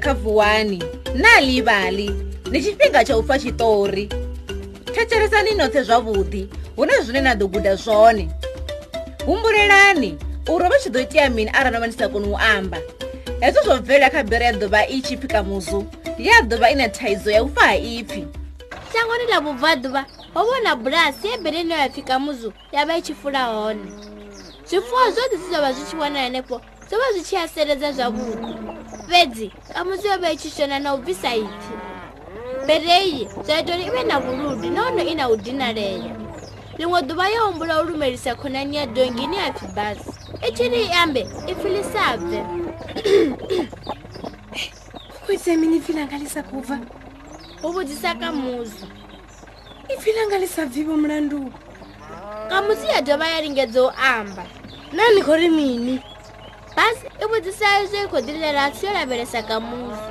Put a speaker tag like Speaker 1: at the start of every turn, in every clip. Speaker 1: kavuwani na livali ni tshifhinga tsha u pfa tshitori thetshelesani noṱhe zwavhuḓi hu na zwine na ḓo guda zwone humbulelani uri vha tshi ḓo itea mini arali vha ni sa koni u amba hezwo zwo bvelela kha bere ya ḓuvha i tshi pfika muzu ya ḓuvha i na thaidzo ya u fa ha
Speaker 2: ipfhi shangoni ḽa vubvaḓuvha ho vhona bulasi ye bere ine ya pfika muzu ya vha i tshi fula hone zwifuwo zwoṱhe zwi zwa vha zwi tshi wana henefho zvo va zvi chiyaseredza zvavuku fedzi kamusi yo veichishona na u bvisa ipfi mbereyi zvaitori ive na vurudi nono ina udinaleya rimwe duva yo humbula u lumelisa khonani ya dongini ya pfi basi i chiri iambe ipfilisabve
Speaker 3: kwetsa mini pfilangalisa kubva
Speaker 2: u vudzisa kamuzi
Speaker 3: i pfilangalisa bvivo mulandu
Speaker 2: kamuzi ya dova ya ringedzo u amba
Speaker 3: nani khori mini
Speaker 2: basi i vutisa izo yi kho tilela swi yo lavelesa ka muzi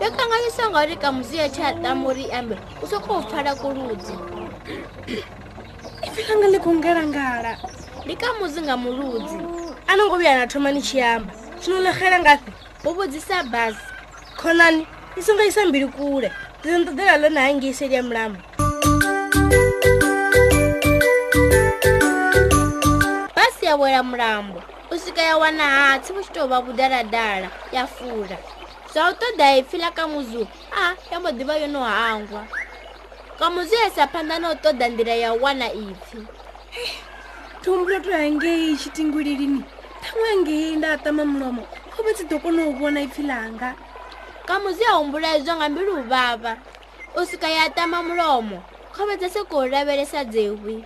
Speaker 2: yo kanganyisanga ri ka muzi ya chatamuri ambe u soko u pfala kuludzi
Speaker 3: i filanga le kungalangala
Speaker 2: ndi ka muzi nga muludzi
Speaker 3: a no ngo vuya na thoma ni tshi amba swinolehela ngafi
Speaker 2: u vutisa basi
Speaker 3: khonani yi songa yisa mbili kule ndizintodela lona hangiyiseliya mulamba
Speaker 2: basi ya wela mulambo swika ya wana hatsi vo xito va vudaladala ya fula swa wu toda hi pfila ka muzu a ya mo diva yo no hangwa kamuzu yasa phanda no toda ndlela ya wana ipfi
Speaker 3: thumbula to yangei xitingulilini tan'we angei nda tama mulomo ovetsi dokono wu vona ipfi langa
Speaker 2: kamuzu ya humbula hi zonga mbilu wu vava u suka ya tama mulomo khovetsa se ku wu lavelesa dzewi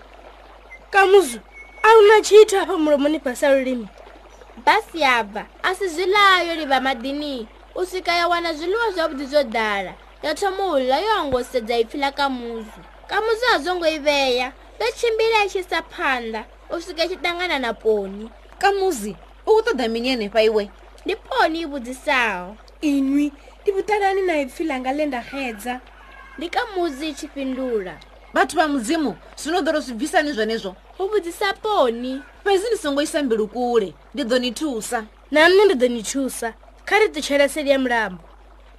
Speaker 3: kamuzu a wu na chito apa mulomo ni basa lulimi
Speaker 2: basi ya bva a si zwi laha yo livha madini u swika ya wana zwiḽiwa zwavhuḓi zwo ḓala ya thoma u ḽa yo ngo sedza ipfhi ḽa kamuzu kamuzu ha zwo ngo i vheya yo tshimbila i tshi sa phanḓa u swika i tshi ṱangana
Speaker 3: na
Speaker 2: poni
Speaker 3: kamuzi u khou ṱoḓa mini henefha iwe
Speaker 2: ndi poni i vhudzisaho
Speaker 3: inwi ndi vhutanani na ipfhi ḽa nga ḽe nda xedza
Speaker 2: ndi kamuzi i tshi fhindula
Speaker 3: vathu va mudzimu zvinodoro zvibvisani zvonezvo
Speaker 2: uvudzisa poni
Speaker 3: fezi ni songo isa mbilu kule ndi do ni thusa
Speaker 2: na nṋe ndi do ni thusa kha ri ṱutshela seli ya mulambo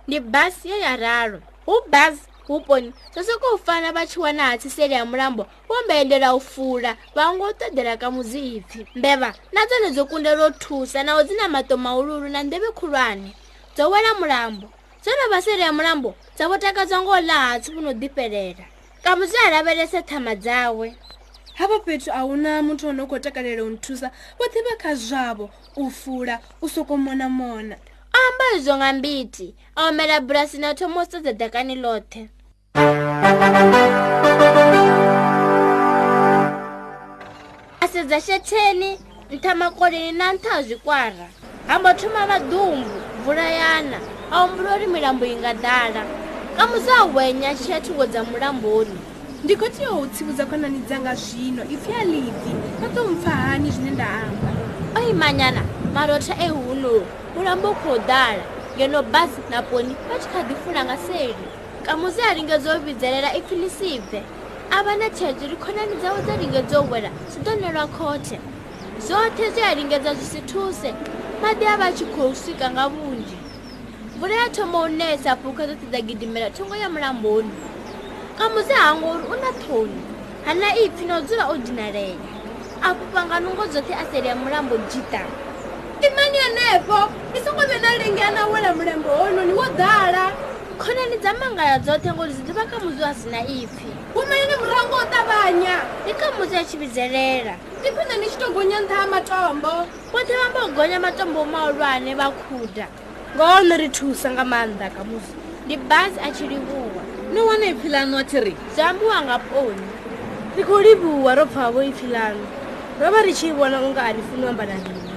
Speaker 2: ndi basi ye ya raru hu basi hu poni zo sokou fana va tshi wana hatsi seli ya mulambo vo mbeendela u fula va ngo ṱodela ka muzipfi mbeva na dzone dzo kundela u thusa naho dzi na mato mahululu na ndeve khulwane dzo wela mulambo dzo no va seli ya mulambo dza vo takadzwa ngo ḽa hatsi vu no ḓifhelela kamusi aravelese tama dzawe
Speaker 3: hapa fethu hauna muthu anokho takalela unthusa vothe va kha zvavo u fula u sokomonamona
Speaker 2: amba izvo ngambiti aomela burasi na thomo sodza dakani lothe asedza xetheni nthamakolini na ntha zvikwara hambo thoma vadumbu mvula yana aumbulo rimilambo yi nga dala amuzahwenya chiyatingo e dza mulamboni
Speaker 3: ndikotiyo utsivudza kwanani dzanga zvino ipfi alivi atomupfa hani zvine ndaamba
Speaker 2: oi manyana marota ehuno mulambo kodhara ngeno bazi naponi vachikadifunanga seri kamuzi aringedzovidzerera ipfi lisibve ava na chezviri kwanani dzavo dzaringedzowera zidonerwa kote zvote zviyaringedza zvisituse madi avachikousvika ngavu mvula ya thoma u nesa phukha dzoṱhe dza gidimela thungo ya mulamboni kha musi hango uri u na thoni hana ipfhi na u dzula o dinalela a fhufha nga nungo dzoṱhe a seleya mulambo jita
Speaker 3: imani yenefo ni songo vhe na lenge ana wela mulambo hononi wo ḓala
Speaker 2: khonani dza mangala dzoṱhe ngori dzi ḓuvha kha musi wa sina ipfhi
Speaker 3: gumelani murango o ṱavhanya
Speaker 2: ndi kha musi a tshi vhidzelela
Speaker 3: ndi phinda ni tshi to gonya nṱha ha matombo
Speaker 2: vhoṱhe vha mbo gonya matombo mahulwane vha khuda ngoho no ri thusa nga maanḓa ka musi ndi basi a tshi livhuwa
Speaker 3: no wana ipfhi lanu a tiri
Speaker 2: zwi ambiwa nga poni
Speaker 3: ri khou livhuwa ro pfha vo ipfhi lanu ro vha ri tshi vhona unga a ri funi ambana rini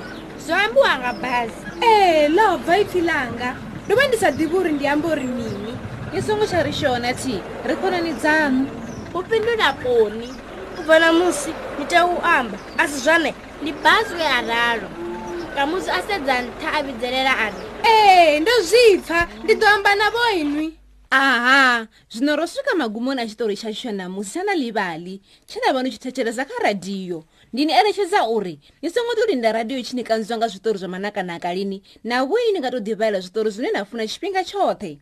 Speaker 2: zwi ambiwa nga basi
Speaker 3: ee ḽo bva ipfhi langa ndo vha ndi sa ḓivhi uri ndi amba uri mini ni songo tsha ri shona thi ri khonani dzanu
Speaker 2: u pindula poni u bva na musi ni tea u amba a si zwane ndi basi we araro ramusi asedza nta avidzelera
Speaker 3: ani ee ndozvipfa ndi do amba na voinwi
Speaker 1: aha zvino ro swika magumoni achitori chacho namusi xana livali chinava ni chithecheresa kha radhiyo ndini eletxheza uri ni songotori nda radhiyo chinikanziwanga zvitori zva manakanaka lini na voi ni nga to divalela zvitori zvine na funa xipfinga chothe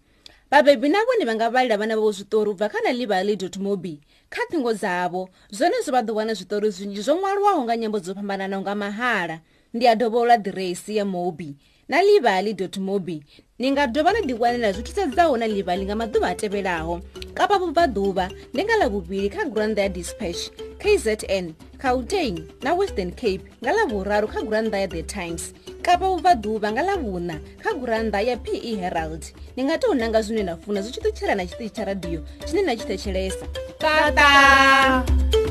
Speaker 1: vabebi na voni va nga valela vana vavo zvitori bva kha na livali dot mobi kha thingo dzavo zvone zo va dovana zvitori zvinji zvo ṅwaliwaho nga nyambo dzo phambananaunga mahala ndiyadhovola diresi ya mobi na livali mobi ni nga dhova na diwanela zwi thusedzaho na livali nga maduva a tevelaho kapa vubvaduva ndi nga lavuvili kha granda ya dispatch kzn kautein na western cape nga lavuraru kha granda ya the times kapa vubvaduva nga lavuna kha granda ya pe herald ni nga tou nanga zwine na funa zwi tshi ṱutshela na tshiṱitshi tsha radiyo tshine na tshi thetshelesa tata, tata.